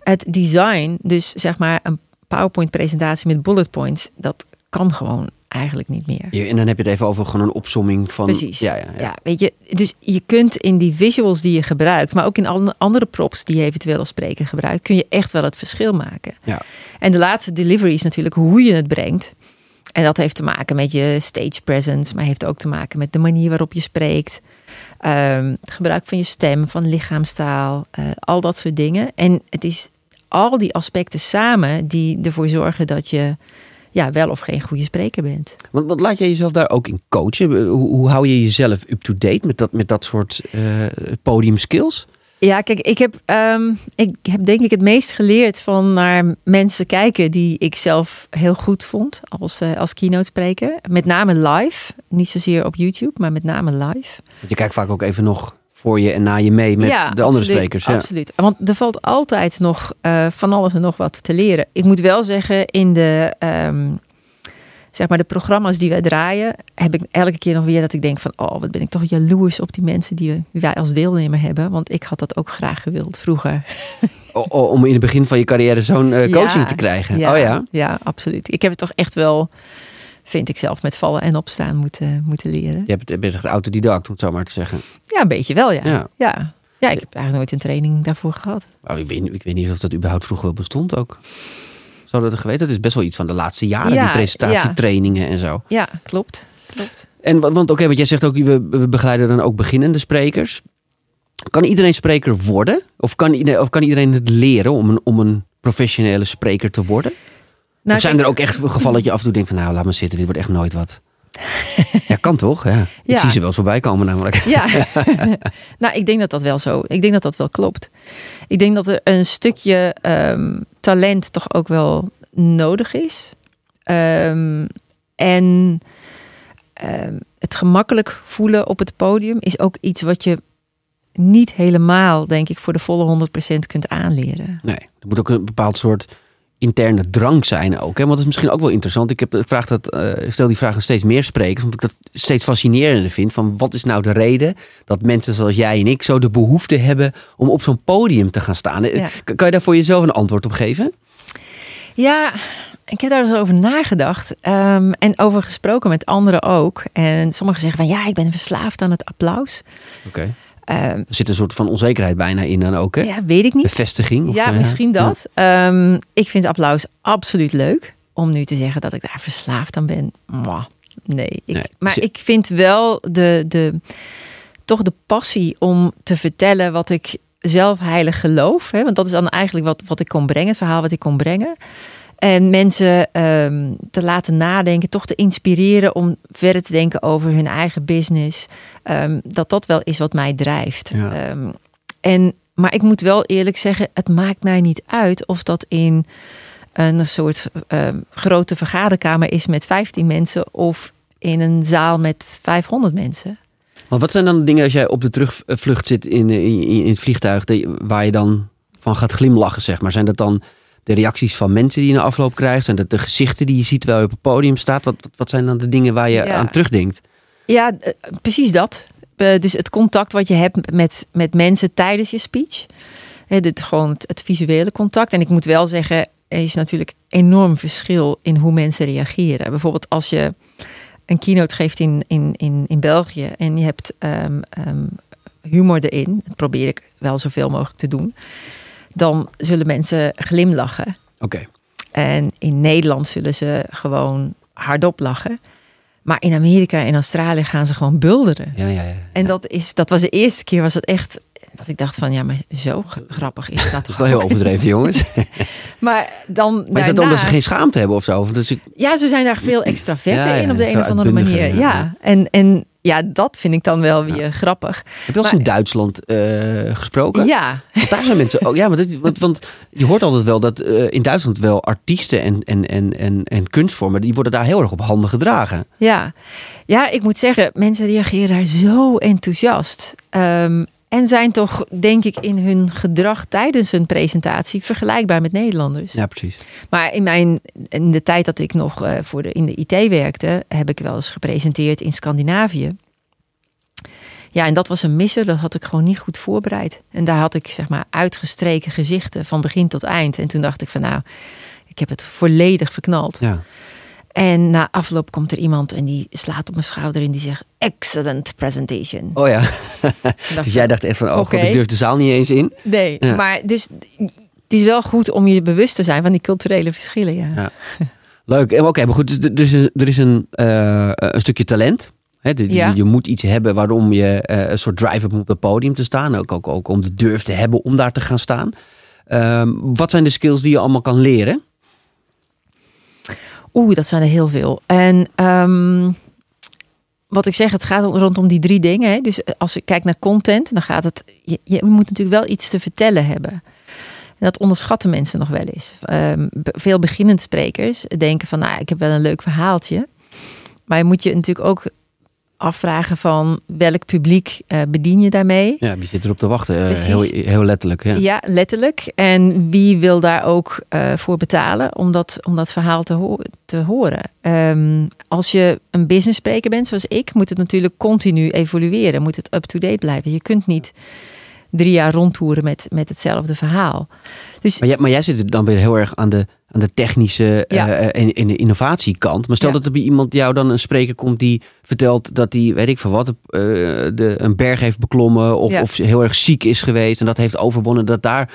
Het design, dus zeg maar een PowerPoint-presentatie met bullet points, dat kan gewoon eigenlijk niet meer. En dan heb je het even over gewoon een opsomming van. Precies. Ja, ja, ja. Ja, weet je, dus je kunt in die visuals die je gebruikt, maar ook in an- andere props die je eventueel als spreker gebruikt, kun je echt wel het verschil maken. Ja. En de laatste delivery is natuurlijk hoe je het brengt. En dat heeft te maken met je stage presence, maar heeft ook te maken met de manier waarop je spreekt. Ehm, het gebruik van je stem, van lichaamstaal, eh, al dat soort dingen. En het is al die aspecten samen die ervoor zorgen dat je ja, wel of geen goede spreker bent. Want wat laat jij jezelf daar ook in coachen? Hoe, hoe hou je jezelf up-to-date met dat, met dat soort eh podium skills? Ja, kijk, ik heb, ehm, ik heb denk ik het meest geleerd van naar mensen kijken die ik zelf heel goed vond als, eh, als keynote spreker. Met name live, niet zozeer op YouTube, maar met name live. Je kijkt vaak ook even nog voor je en na je mee met ja, de andere absoluut, sprekers. Ja. Absoluut. Want er valt altijd nog eh, van alles en nog wat te leren. Ik moet wel zeggen, in de, ehm, zeg maar de programma's die wij draaien, heb ik elke keer nog weer dat ik denk van, oh, wat ben ik toch jaloers op die mensen die wij als deelnemer hebben. Want ik had dat ook graag gewild vroeger. O- om in het begin van je carrière zo'n eh, coaching Ja, te krijgen. Ja, Oh ja. Ja, absoluut. Ik heb het toch echt wel, vind ik zelf, met vallen en opstaan moeten, moeten leren. Je bent echt autodidact, om het zo maar te zeggen. Ja, een beetje wel, ja. Ja. Ja, ja. ik heb eigenlijk nooit een training daarvoor gehad. Ik, weet, ik weet niet of dat überhaupt vroeger wel bestond ook. Zou dat er geweten? Dat is best wel iets van de laatste jaren, Ja, die presentatietrainingen en zo. Ja, klopt. klopt. En wa- want oké, want jij zegt ook, we, we begeleiden dan ook beginnende sprekers. Kan iedereen spreker worden? Of kan, of kan iedereen het leren om een, om een professionele spreker te worden? Nou, of zijn er ook echt gevallen dat je af en toe denkt van nou, laat maar zitten, dit wordt echt nooit wat. ja, kan toch? Ja. Ik Ja. zie ze wel eens voorbij komen namelijk. Ja, nou, ik denk dat dat wel zo. Ik denk dat dat wel klopt. Ik denk dat er een stukje ehm, talent toch ook wel nodig is. Ehm, en ehm, het gemakkelijk voelen op het podium is ook iets wat je niet helemaal, denk ik, voor de volle 100% kunt aanleren. Nee, er moet ook een bepaald soort interne drang zijn ook. Hè? Want dat is misschien ook wel interessant. Ik heb ik vraag dat, ik stel die vraag aan steeds meer sprekers, omdat ik dat steeds fascinerender vind. Van wat is nou de reden dat mensen zoals jij en ik zo de behoefte hebben om op zo'n podium te gaan staan? Eh, Ja. Kan je daar voor jezelf een antwoord op geven? Ja, ik heb daar dus over nagedacht. ehm, en over gesproken met anderen ook. En sommigen zeggen van ja, ik ben verslaafd aan het applaus. Oké. Er zit een soort van onzekerheid bijna in dan ook, hè? ja, weet ik niet. Bevestiging? of, Ja, eh, misschien dat. Ehm, ik vind applaus absoluut leuk. Om nu te zeggen dat ik daar verslaafd aan ben. Mwah, nee. Ik, Nee, maar dus- ik vind wel de, de, toch de passie om te vertellen wat ik zelf heilig geloof. Hè? Want dat is dan eigenlijk wat, wat ik kon brengen. Het verhaal wat ik kon brengen. En mensen ehm, te laten nadenken, toch te inspireren om verder te denken over hun eigen business. Ehm, dat dat wel is wat mij drijft. Ja. Ehm, en, maar ik moet wel eerlijk zeggen, het maakt mij niet uit of dat in een soort grote vergaderkamer is met 15 mensen of in een zaal met 500 mensen. Maar wat zijn dan de dingen als jij op de terugvlucht zit in, in, in het vliegtuig, waar je dan van gaat glimlachen, zeg maar? Zijn dat dan de reacties van mensen die je na afloop krijgt? Zijn dat de gezichten die je ziet terwijl je op het podium staat? Wat, wat, wat zijn dan de dingen waar je Ja. aan terugdenkt? Ja, eh, precies dat. Eh, dus het contact wat je hebt met, met mensen tijdens je speech. Hè, dit, gewoon het, het visuele contact. En ik moet wel zeggen, er is natuurlijk enorm verschil in hoe mensen reageren. Bijvoorbeeld als je een keynote geeft in, in, in, in België en je hebt ehm, ehm, humor erin. Dat probeer ik wel zoveel mogelijk te doen. Dan zullen mensen glimlachen. Oké. En in Nederland zullen ze gewoon hardop lachen. Maar in Amerika en Australië gaan ze gewoon bulderen. Ja, ja, ja. En dat, is, dat was de eerste keer was het echt dat ik dacht van ja, maar zo grappig is dat Dat is toch wel heel overdreven, jongens. Maar dan Maar is dat daarna- omdat ze geen schaamte hebben of zo? Of dus ik, Ja, ze zijn daar veel extraverter in op de een of andere manier. ja. Ja, en, en ja, dat vind ik dan wel weer grappig. heb je wel eens in Duitsland eh, gesproken? Ja, Want daar zijn mensen ook. Ja, want, dit- want, want je hoort altijd wel dat eh, in Duitsland wel artiesten en, en, en, en, en kunstvormen, die worden daar heel erg op handen gedragen. ja. ja, ik moet zeggen, mensen reageren daar zo enthousiast. Ehm, En zijn toch, denk ik, in hun gedrag tijdens een presentatie vergelijkbaar met Nederlanders. Ja, precies. Maar in, mijn, in de tijd dat ik nog uh, voor de, in de IT werkte, heb ik wel eens gepresenteerd in Scandinavië. Ja, en dat was een misser. Dat had ik gewoon niet goed voorbereid. En daar had ik zeg maar uitgestreken gezichten van begin tot eind. En toen dacht ik van nou, ik heb het volledig verknald. Ja. En na afloop komt er iemand en die slaat op mijn schouder en die zegt: Excellent presentation. Oh ja. dus jij dacht echt van: Oh okay. god, ik durf de zaal niet eens in. Nee, maar dus het is wel goed om je bewust te zijn van die culturele verschillen. Ja. ja. Leuk. Oké, maar goed, dus, dus er is een, uh, een stukje talent. He, de, ja. Je moet iets hebben waarom je uh, een soort drive hebt om op het podium te staan. Ook, ook, ook om de durf te hebben om daar te gaan staan. Um, wat zijn de skills die je allemaal kan leren? Oeh, dat zijn er heel veel. En um, wat ik zeg, het gaat rondom die drie dingen. Hè. Dus als ik kijk naar content, dan gaat het. Je, je moet natuurlijk wel iets te vertellen hebben. En dat onderschatten mensen nog wel eens. Um, veel beginnend sprekers denken van, nou, ik heb wel een leuk verhaaltje. Maar je moet je natuurlijk ook afvragen van welk publiek uh, bedien je daarmee. Ja, je zit erop te wachten, uh, heel, heel letterlijk. Ja. ja. letterlijk. En wie wil daar ook uh, voor betalen om dat, om dat verhaal te, ho te horen? Um, als je een business spreker bent, zoals ik, moet het natuurlijk continu evolueren. Moet het up-to-date blijven. Je kunt niet drie jaar rondtoeren met, met hetzelfde verhaal. Dus, maar, jij, maar jij zit dan weer heel erg aan de, aan de technische ja. uh, en, en, de innovatiekant. Maar stel dat er bij iemand jou dan een spreker komt die vertelt dat hij, weet ik van wat, uh, de, een berg heeft beklommen of, of heel erg ziek is geweest en dat heeft overwonnen. Dat daar,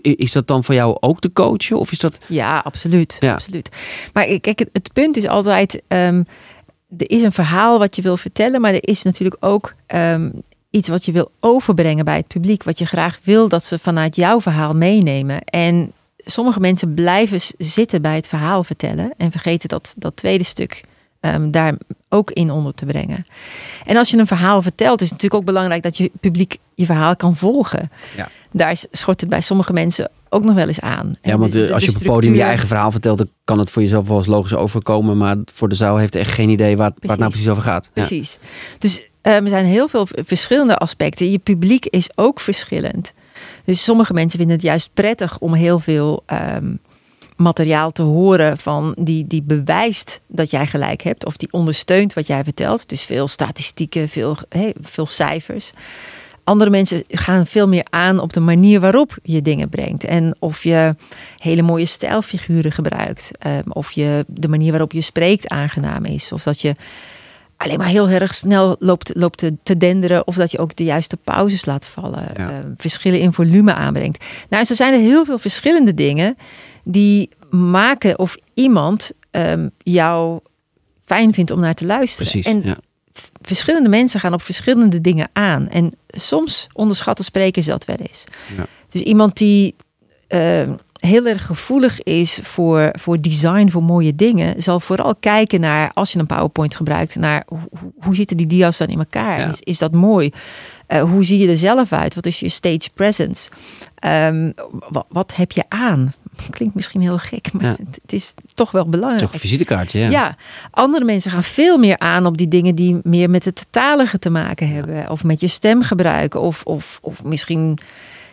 is dat dan voor jou ook te coachen? Of is dat... Ja, absoluut. Ja. absoluut. Maar kijk, het, het punt is altijd. Um, er is een verhaal wat je wil vertellen, maar er is natuurlijk ook um, iets wat je wil overbrengen bij het publiek. Wat je graag wil dat ze vanuit jouw verhaal meenemen. En sommige mensen blijven zitten bij het verhaal vertellen en vergeten dat, dat tweede stuk um, daar ook in onder te brengen. En als je een verhaal vertelt, is het natuurlijk ook belangrijk dat je publiek je verhaal kan volgen. Ja. Daar schort het bij sommige mensen ook nog wel eens aan. Ja, want als je op het podium je eigen verhaal vertelt, dan kan het voor jezelf wel eens logisch overkomen. Maar voor de zaal heeft echt geen idee waar, waar het nou precies over gaat. Precies. Dus er zijn heel veel verschillende aspecten. Je publiek is ook verschillend. Dus sommige mensen vinden het juist prettig om heel veel um, materiaal te horen van die, die bewijst dat jij gelijk hebt of die ondersteunt wat jij vertelt. Dus veel statistieken, veel, veel cijfers. Andere mensen gaan veel meer aan op de manier waarop je dingen brengt. En of je hele mooie stijlfiguren gebruikt. Um, of je de manier waarop je spreekt aangenaam is. Of dat je alleen maar heel erg snel loopt, loopt te, te denderen. Of dat je ook de juiste pauzes laat vallen. Ja. Uh, verschillen in volume aanbrengt. Nou, zo zijn er heel veel verschillende dingen die maken of iemand um, jou fijn vindt om naar te luisteren. Precies, en ja. verschillende mensen gaan op verschillende dingen aan. En soms onderschatten sprekers dat wel eens. Ja. Dus iemand die uh, heel erg gevoelig is voor, voor design, voor mooie dingen, zal vooral kijken naar, als je een PowerPoint gebruikt, naar hoe, hoe zitten die dia's dan in elkaar? Ja. Is, is dat mooi? Uh, hoe zie je er zelf uit? Wat is je stage presence? Um, wat, wat, heb je aan? Klinkt misschien heel gek, maar ja. het, het, is toch wel belangrijk. Toch een visitekaartje, ja. ja. Andere mensen gaan veel meer aan op die dingen die meer met het talige te maken hebben. Of met je stem gebruiken. Of, of, of misschien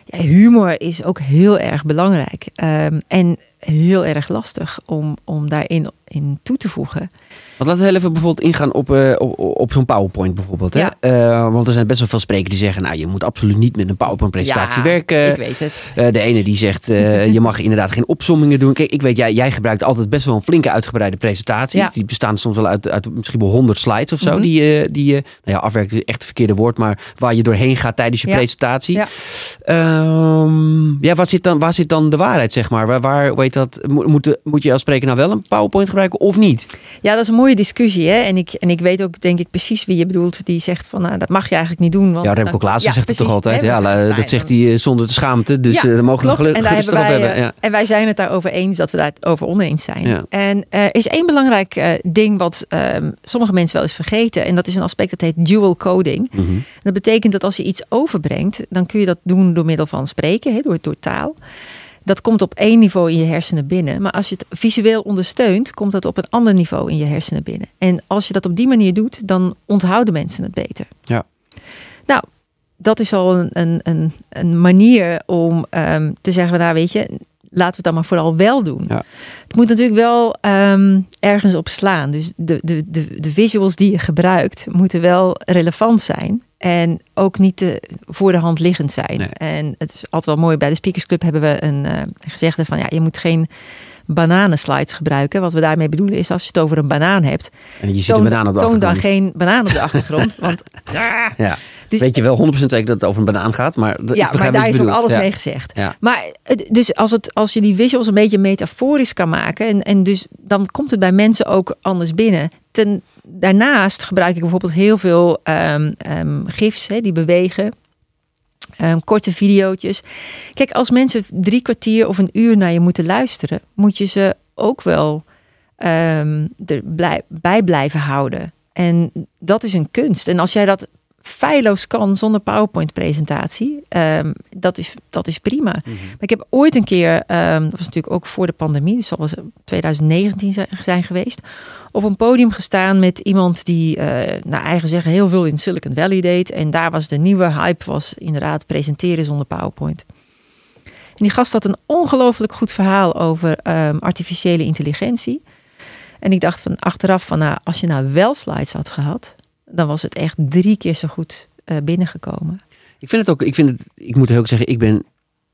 ja, humor is ook heel erg belangrijk. Um, en heel erg lastig om, om daarin in toe te voegen. Want laten we heel even bijvoorbeeld ingaan op, uh, op, op zo'n PowerPoint bijvoorbeeld. Hè? Ja. Uh, want er zijn best wel veel sprekers die zeggen, nou je moet absoluut niet met een PowerPoint-presentatie ja, werken. Ik weet het. Uh, de ene die zegt, je mag inderdaad geen opsommingen doen. Kijk, ik weet, jij, jij gebruikt altijd best wel een flinke uitgebreide presentaties. Ja. Die bestaan soms wel uit, uit misschien wel 100 slides of zo. Mm -hmm. Die, die nou ja, afwerken is echt het verkeerde woord, maar waar je doorheen gaat tijdens je presentatie. Ja. Um, ja, waar zit, dan, waar zit dan de waarheid, zeg maar? Waar, waar weet dat, moet, moet je als spreker nou wel een PowerPoint gebruiken of niet? Ja, dat is een mooie discussie. Hè? En, ik, en ik weet ook, denk ik, precies wie je bedoelt. Die zegt van, nou, dat mag je eigenlijk niet doen. Want ja, Remco Klaassen ja, zegt precies, het toch altijd. Ja, dat, dat zegt hij zonder te schaamte. Dus ja, uh, mogen we geluk, gerust erop hebben. Ja. En wij zijn het daarover eens dat we daar over oneens zijn. En er uh, is één belangrijk uh, ding wat um, sommige mensen wel eens vergeten. En dat is een aspect dat heet dual coding. Mm -hmm. Dat betekent dat als je iets overbrengt, dan kun je dat doen door middel van spreken, hè, door, door taal. Dat komt op één niveau in je hersenen binnen. Maar als je het visueel ondersteunt, komt dat op een ander niveau in je hersenen binnen. En als je dat op die manier doet, dan onthouden mensen het beter. Ja. Nou, dat is al een, een, een, een manier om ehm, te zeggen, nou weet je, laten we het dan maar vooral wel doen. Ja. Het moet natuurlijk wel ehm, ergens op slaan. Dus de, de, de, de visuals die je gebruikt moeten wel relevant zijn. En ook niet te voor de hand liggend zijn. Nee. En het is altijd wel mooi. Bij de Speakers Club hebben we een uh, gezegde van ja, je moet geen bananenslides gebruiken. Wat we daarmee bedoelen is als je het over een banaan hebt. En je ziet een banaan op de toon dan geen banaan op de achtergrond. want Ja. Dus- Weet je wel 100% zeker dat het over een banaan gaat, maar ja, maar daar is ook alles Ja. mee gezegd. Ja. Maar dus als, het, als je die visuals een beetje metaforisch kan maken, en, en dus dan komt het bij mensen ook anders binnen. Ten, daarnaast gebruik ik bijvoorbeeld heel veel ehm, gifs hè, die bewegen. Ehm, korte videootjes. Kijk, als mensen drie kwartier of een uur naar je moeten luisteren, moet je ze ook wel er bij blijven houden. En dat is een kunst. En als jij dat feilloos kan zonder PowerPoint-presentatie, ehm, dat, is, dat is prima. Mhm. Maar ik heb ooit een keer, ehm, dat was natuurlijk ook voor de pandemie, dus dat was 2019 zijn- geweest, op een podium gestaan met iemand die, eh naar eigen zeggen, heel veel in Silicon Valley deed. En daar was de nieuwe hype, was inderdaad presenteren zonder PowerPoint. En die gast had een ongelooflijk goed verhaal over ehm, artificiële intelligentie. En ik dacht van achteraf van, nou, als je nou wel slides had gehad, dan was het echt drie keer zo goed eh, binnengekomen. Ik vind het ook, ik vind het, ik moet heel ook zeggen, ik ben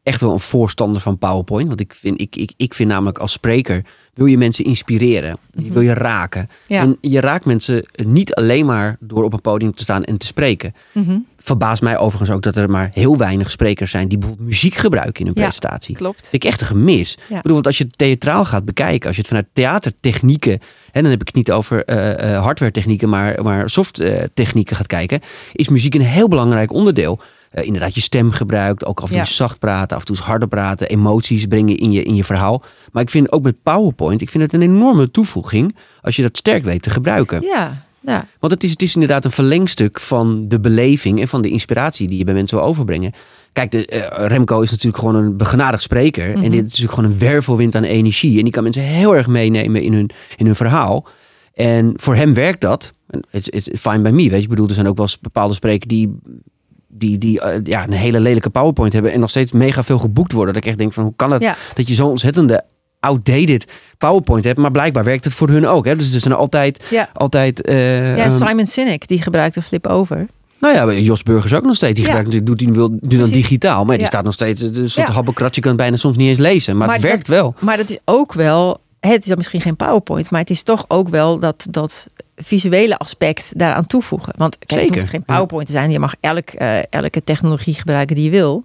echt wel een voorstander van PowerPoint. Want ik vind, ik, ik, ik vind namelijk als spreker, wil je mensen inspireren. Die wil je raken. Ja. En je raakt mensen niet alleen maar door op een podium te staan en te spreken. Mhm, Verbaast mij overigens ook dat er maar heel weinig sprekers zijn die bijvoorbeeld muziek gebruiken in hun Ja. presentatie. Klopt. vind ik echt een gemis. Ja. Ik bedoel, want als je het theatraal gaat bekijken, als je het vanuit theatertechnieken, hè, dan heb ik het niet over eh eh hardware technieken, maar, maar soft eh, technieken gaat kijken, is muziek een heel belangrijk onderdeel. Eh, inderdaad, je stem gebruikt, ook af en toe Ja. zacht praten, af en toe harder praten, emoties brengen in je, in je verhaal. Maar ik vind ook met PowerPoint, ik vind het een enorme toevoeging als je dat sterk weet te gebruiken. Ja, ja. Want het is, het is inderdaad een verlengstuk van de beleving en van de inspiratie die je bij mensen wil overbrengen. Kijk, de, eh, Remco is natuurlijk gewoon een begenadigd spreker. Mhm. En dit is natuurlijk gewoon een wervelwind aan energie. En die kan mensen heel erg meenemen in hun, in hun verhaal. En voor hem werkt dat. It's, it's fine by me. Weet je, ik bedoel, er zijn ook wel eens bepaalde sprekers die, die, die eh, ja, een hele lelijke PowerPoint hebben. En nog steeds mega veel geboekt worden. Dat ik echt denk van, hoe kan het Ja. dat je zo'n ontzettende outdated PowerPoint hebt. Maar blijkbaar werkt het voor hun ook. Hè? Dus er zijn altijd, Ja. altijd eh, Ja, ehm, Simon Sinek, die gebruikte Flip Over. nou ja, Jos Burgers ook nog steeds. Die Ja. gebruikt, doet hij wil, doet dan Precies. digitaal. Maar die staat nog steeds. eh, Een soort Ja. habbekrat, je kan het bijna soms niet eens lezen. Maar, Maar het dat- werkt wel. Maar dat is ook wel, het is dan misschien geen PowerPoint, maar het is toch ook wel dat, dat visuele aspect daaraan toevoegen. Want kijk, het hoeft geen. PowerPoint te zijn. Je mag elk, eh, elke technologie gebruiken die je wil.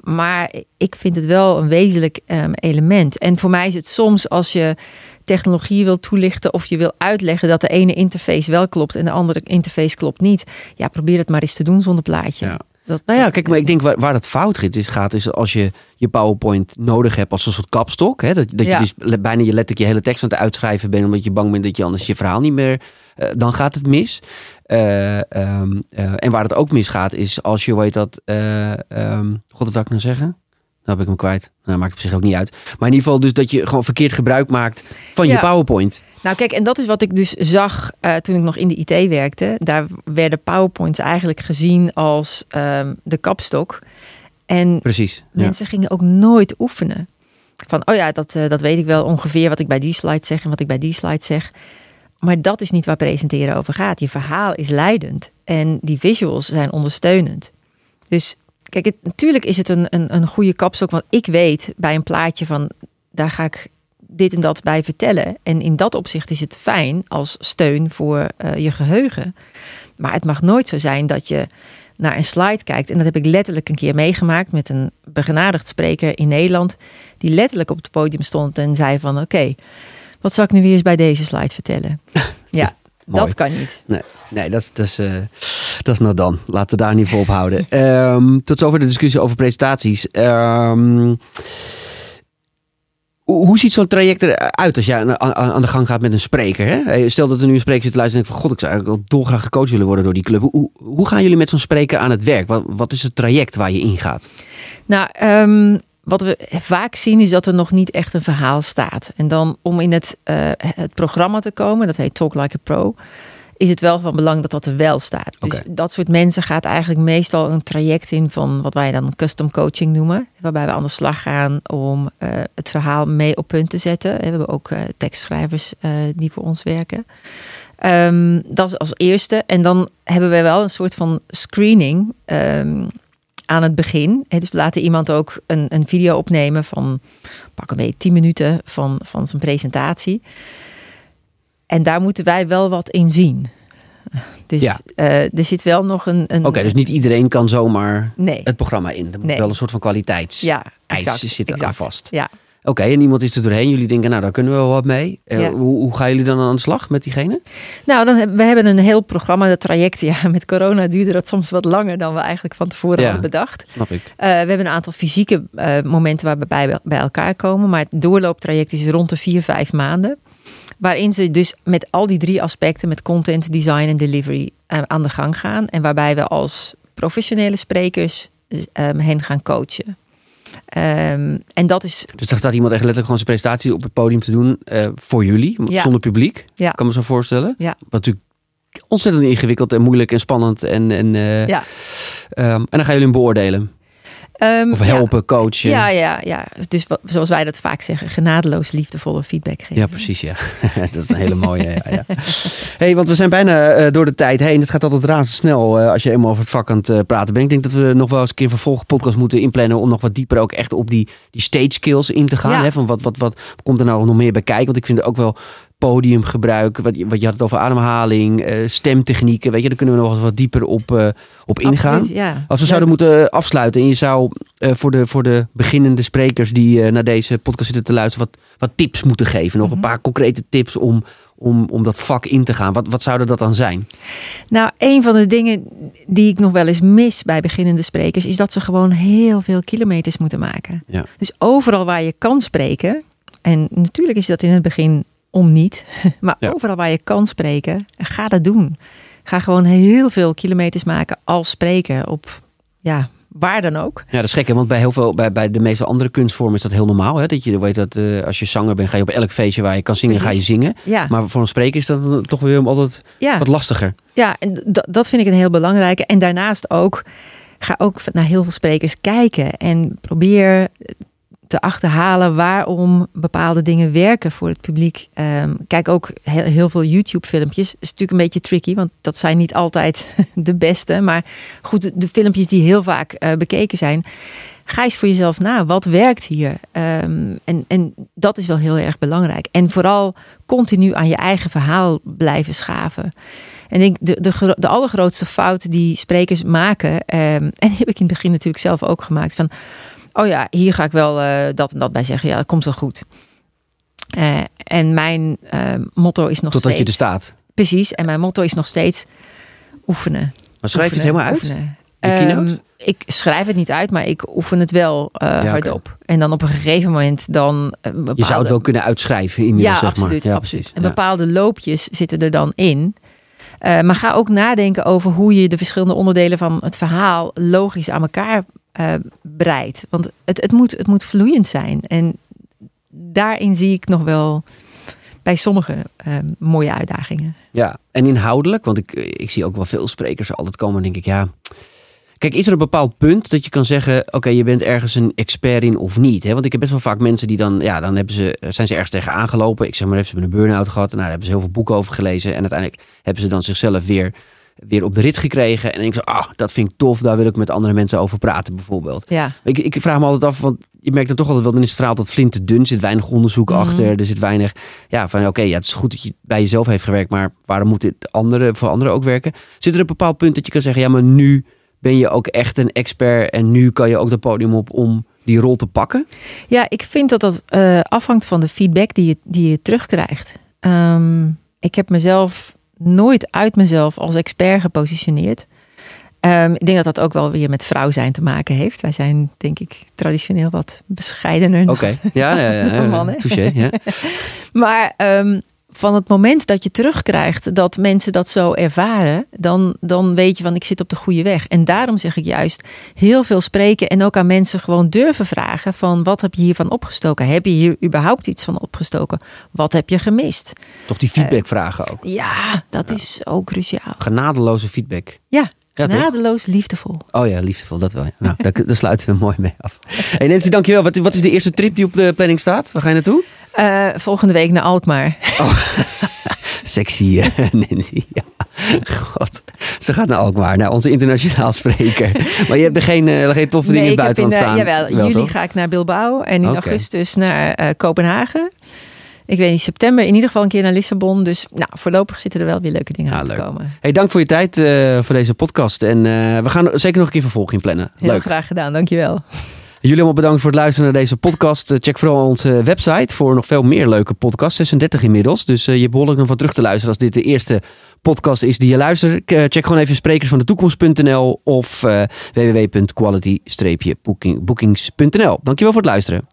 Maar ik vind het wel een wezenlijk ehm, element. En voor mij is het soms als je technologie wil toelichten of je wil uitleggen dat de ene interface wel klopt en de andere interface klopt niet. Ja, probeer het maar eens te doen zonder plaatje. Ja. Dat, Nou ja, kijk, maar ik denk waar, waar het fout gaat is, als je je PowerPoint nodig hebt als een soort kapstok. Hè? Dat, dat Ja. je dus bijna je letterlijk je hele tekst aan het uitschrijven bent, omdat je bang bent dat je anders je verhaal niet meer. eh, dan gaat het mis. Eh, ehm, eh, en waar het ook misgaat is als je, heet dat. eh, ehm, God, wat wil ik nou zeggen? Nou heb ik hem kwijt. Nou, maakt op zich ook niet uit. Maar in ieder geval dus dat je gewoon verkeerd gebruik maakt van je. PowerPoint. Nou kijk, en dat is wat ik dus zag eh, toen ik nog in de IT werkte. Daar werden PowerPoints eigenlijk gezien als ehm, de kapstok. En Precies. Ja. mensen gingen ook nooit oefenen. Van, oh ja, dat, eh, dat weet ik wel ongeveer wat ik bij die slide zeg en wat ik bij die slide zeg. Maar dat is niet waar presenteren over gaat. Je verhaal is leidend en die visuals zijn ondersteunend. Dus kijk, het, natuurlijk is het een, een, een goede kapstok. Want ik weet bij een plaatje van, daar ga ik dit en dat bij vertellen. En in dat opzicht is het fijn als steun voor eh, je geheugen. Maar het mag nooit zo zijn dat je naar een slide kijkt. En dat heb ik letterlijk een keer meegemaakt met een begenadigd spreker in Nederland. Die letterlijk op het podium stond en zei van oké, wat zal ik nu weer eens bij deze slide vertellen? Ja, Mooi. dat kan niet. Nee, nee dat, is, dat, is, eh, dat is nou dan. Laten we daar niet voor ophouden. Ehm, tot zover de discussie over presentaties. Ehm, hoe, ziet zo'n traject eruit als je aan, de gang gaat met een spreker? Hè? Stel dat er nu een spreker zit te luisteren en denkt van... God, ik zou eigenlijk wel dolgraag gecoacht willen worden door die club. Hoe, gaan jullie met zo'n spreker aan het werk? Wat, wat is het traject waar je ingaat? Nou, ehm, wat we vaak zien is dat er nog niet echt een verhaal staat. En dan om in het, eh, het programma te komen, dat heet Talk Like a Pro, is het wel van belang dat dat er wel staat. Dus dat soort mensen gaat eigenlijk meestal een traject in van wat wij dan custom coaching noemen. Waarbij we aan de slag gaan om eh, het verhaal mee op punt te zetten. We hebben ook eh, tekstschrijvers die voor ons werken. Ehm, dat is als eerste. En dan hebben we wel een soort van screening ehm, aan het begin. Dus we laten iemand ook een, een video opnemen van pak een beetje 10 minuten van, van zijn presentatie. En daar moeten wij wel wat in zien. Dus Ja. eh, er zit wel nog een. een Oké, dus niet iedereen kan zomaar Nee. het programma in. Er moet Nee. wel een soort van kwaliteitseis Ja, exact, zitten aan exact. vast. Ja. Oké, en iemand is er doorheen. Jullie denken, nou, daar kunnen we wel wat mee. Eh, Ja. hoe, hoe gaan jullie dan aan de slag met diegene? Nou, dan we hebben een heel programma, dat traject. Ja, met corona duurde dat soms wat langer dan we eigenlijk van tevoren Ja. hadden bedacht. Snap ik. Eh, we hebben een aantal fysieke eh, momenten waar we bij, bij elkaar komen. Maar het doorlooptraject is rond de vier, vijf maanden. Waarin ze dus met al die drie aspecten, met content, design en delivery, aan de gang gaan. En waarbij we als professionele sprekers hen gaan coachen. Ehm, en dat is, Dus dan staat iemand echt letterlijk gewoon zijn presentatie op het podium te doen eh, voor jullie, Ja. zonder publiek. Ja. Kan me zo voorstellen. Ja. Wat natuurlijk ontzettend ingewikkeld en moeilijk en spannend. En, en, eh, Ja. ehm, en dan gaan jullie hem beoordelen. Ehm, Of ja. helpen, coachen. Ja, ja, ja. Dus wat, zoals wij dat vaak zeggen, genadeloos liefdevolle feedback geven. Ja, precies, ja. dat is een hele mooie. Ja, ja. hey, want we zijn bijna eh, door de tijd heen. Het gaat altijd razendsnel eh, als je eenmaal over het vak aan het eh, praten bent. Ik denk dat we nog wel eens een keer een vervolgpodcast moeten inplannen... om nog wat dieper ook echt op die, die stage skills in te gaan. Hè? Van wat, wat, wat komt er nou nog meer bij kijken? Want ik vind er ook wel podiumgebruik. Wat, je- wat je had het over ademhaling, eh, stemtechnieken. Weet je, daar kunnen we nog wat dieper op, eh, op ingaan. Absoluut, ja. Als we zouden moeten afsluiten en je zou eh, voor, de, voor de beginnende sprekers die naar deze podcast zitten te luisteren, wat, wat tips moeten geven. Nog een Mhm. paar concrete tips om, om, om dat vak in te gaan. Wat, wat zouden dat dan zijn? Nou, een van de dingen die ik nog wel eens mis bij beginnende sprekers, is dat ze gewoon heel veel kilometers moeten maken. Ja. Dus overal waar je kan spreken, en natuurlijk is dat in het begin om niet, maar Ja. overal waar je kan spreken, ga dat doen. Ga gewoon heel veel kilometers maken als spreker op, ja, waar dan ook. Ja, dat is gek, hè? want bij, heel veel, bij, bij de meeste andere kunstvormen is dat heel normaal. Hè? Dat je weet dat eh, als je zanger bent, ga je op elk feestje waar je kan zingen, ga je zingen. Ja, Maar voor een spreker is dat toch weer altijd ja. wat lastiger. Ja, en dat vind ik een heel belangrijke. En daarnaast ook, ga ook naar heel veel sprekers kijken en probeer te achterhalen waarom bepaalde dingen werken voor het publiek. Ehm, kijk ook heel, heel veel YouTube-filmpjes. Is natuurlijk een beetje tricky, want dat zijn niet altijd de beste. Maar goed, de, filmpjes die heel vaak eh, bekeken zijn. Ga eens voor jezelf na. Wat werkt hier? Ehm, en, en dat is wel heel erg belangrijk. En vooral continu aan je eigen verhaal blijven schaven. En ik de, de, de allergrootste fout die sprekers maken, ehm, en die heb ik in het begin natuurlijk zelf ook gemaakt, van, oh ja, hier ga ik wel eh, dat en dat bij zeggen, ja, dat komt wel goed. Eh, en mijn eh, motto is nog Totdat je steeds, er staat. precies, en mijn motto is nog steeds oefenen. Maar schrijf je het Oefenen, helemaal uit? Je? Ehm, ik schrijf het niet uit, maar ik oefen het wel eh, oké. hardop. En dan op een gegeven moment dan bepaalde... Je zou het wel kunnen uitschrijven in je, Ja, zeg maar. absoluut. Ja, absoluut. precies. En Ja. bepaalde loopjes zitten er dan in. Maar ga ook nadenken over hoe je de verschillende onderdelen van het verhaal logisch aan elkaar breidt. Want het, het, moet, het moet vloeiend zijn. En daarin zie ik nog wel bij sommige eh, mooie uitdagingen. Ja, en inhoudelijk, want ik, ik zie ook wel veel sprekers altijd komen en denk ik, ja... Kijk, is er een bepaald punt dat je kan zeggen, oké, je bent ergens een expert in of niet? Hè? Want ik heb best wel vaak mensen die dan, ja, dan hebben ze, zijn ze ergens tegen aangelopen. Ik zeg maar even, ze hebben een burn-out gehad. En nou, daar hebben ze heel veel boeken over gelezen. En uiteindelijk hebben ze dan zichzelf weer, weer op de rit gekregen. En ik zo, ah, dat vind ik tof, daar wil ik met andere mensen over praten bijvoorbeeld. Ja, Ik, ik vraag me altijd af, want je merkt dan toch altijd wel, is het verhaal dat flint te dun. Zit weinig onderzoek Mhm. achter. Er zit weinig, ja, van oké, ja, het is goed dat je bij jezelf heeft gewerkt, maar waarom moet dit andere, voor anderen ook werken? Zit er een bepaald punt dat je kan zeggen, ja, maar nu ben je ook echt een expert en nu kan je ook dat podium op om die rol te pakken? ja ik vind dat dat eh, afhangt van de feedback die je, die je terugkrijgt. Ehm, ik heb mezelf nooit uit mezelf als expert gepositioneerd. Ehm, ik denk dat dat ook wel weer met vrouw zijn te maken heeft. Wij zijn, denk ik, traditioneel wat bescheidener. Oké, ja, ja, ja, touché, ja. Maar ehm, van het moment dat je terugkrijgt dat mensen dat zo ervaren, dan, dan weet je van ik zit op de goede weg. En daarom zeg ik juist heel veel spreken en ook aan mensen gewoon durven vragen van wat heb je hiervan opgestoken? Heb je hier überhaupt iets van opgestoken? Wat heb je gemist? Toch die feedback vragen ook. Ja, dat is ook cruciaal. Genadeloze feedback. Ja, Ja, liefdevol. Oh ja, liefdevol, dat wel. ja. Nou, daar, daar sluiten we mooi mee af. Hey Nancy, dankjewel. Wat, wat is de eerste trip die op de planning staat? Waar ga je naartoe? Eh, volgende week naar Alkmaar. Sexy eh, Nancy. Ja. God, ze gaat naar Alkmaar, naar onze internationaal spreker. Maar je hebt er geen, eh, geen toffe dingen in het buitenland in, staan. Jawel, Wel, juli toch? ga ik naar Bilbao en in augustus naar Kopenhagen. Ik weet niet, september in ieder geval een keer naar Lissabon. Dus nou, voorlopig zitten er wel weer leuke dingen aan te komen. Hey, dank voor je tijd eh, voor deze podcast. En eh, we gaan zeker nog een keer vervolging plannen. Heel Leuk. graag gedaan, dankjewel. Jullie allemaal bedankt voor het luisteren naar deze podcast. Eh, Check vooral onze website voor nog veel meer leuke podcasts. 36 inmiddels. Dus je hebt behoorlijk nog wat terug te luisteren als dit de eerste podcast is die je luistert. Check gewoon even sprekersvandetoekomst.nl of eh www.quality-bookings.nl. Dankjewel voor het luisteren.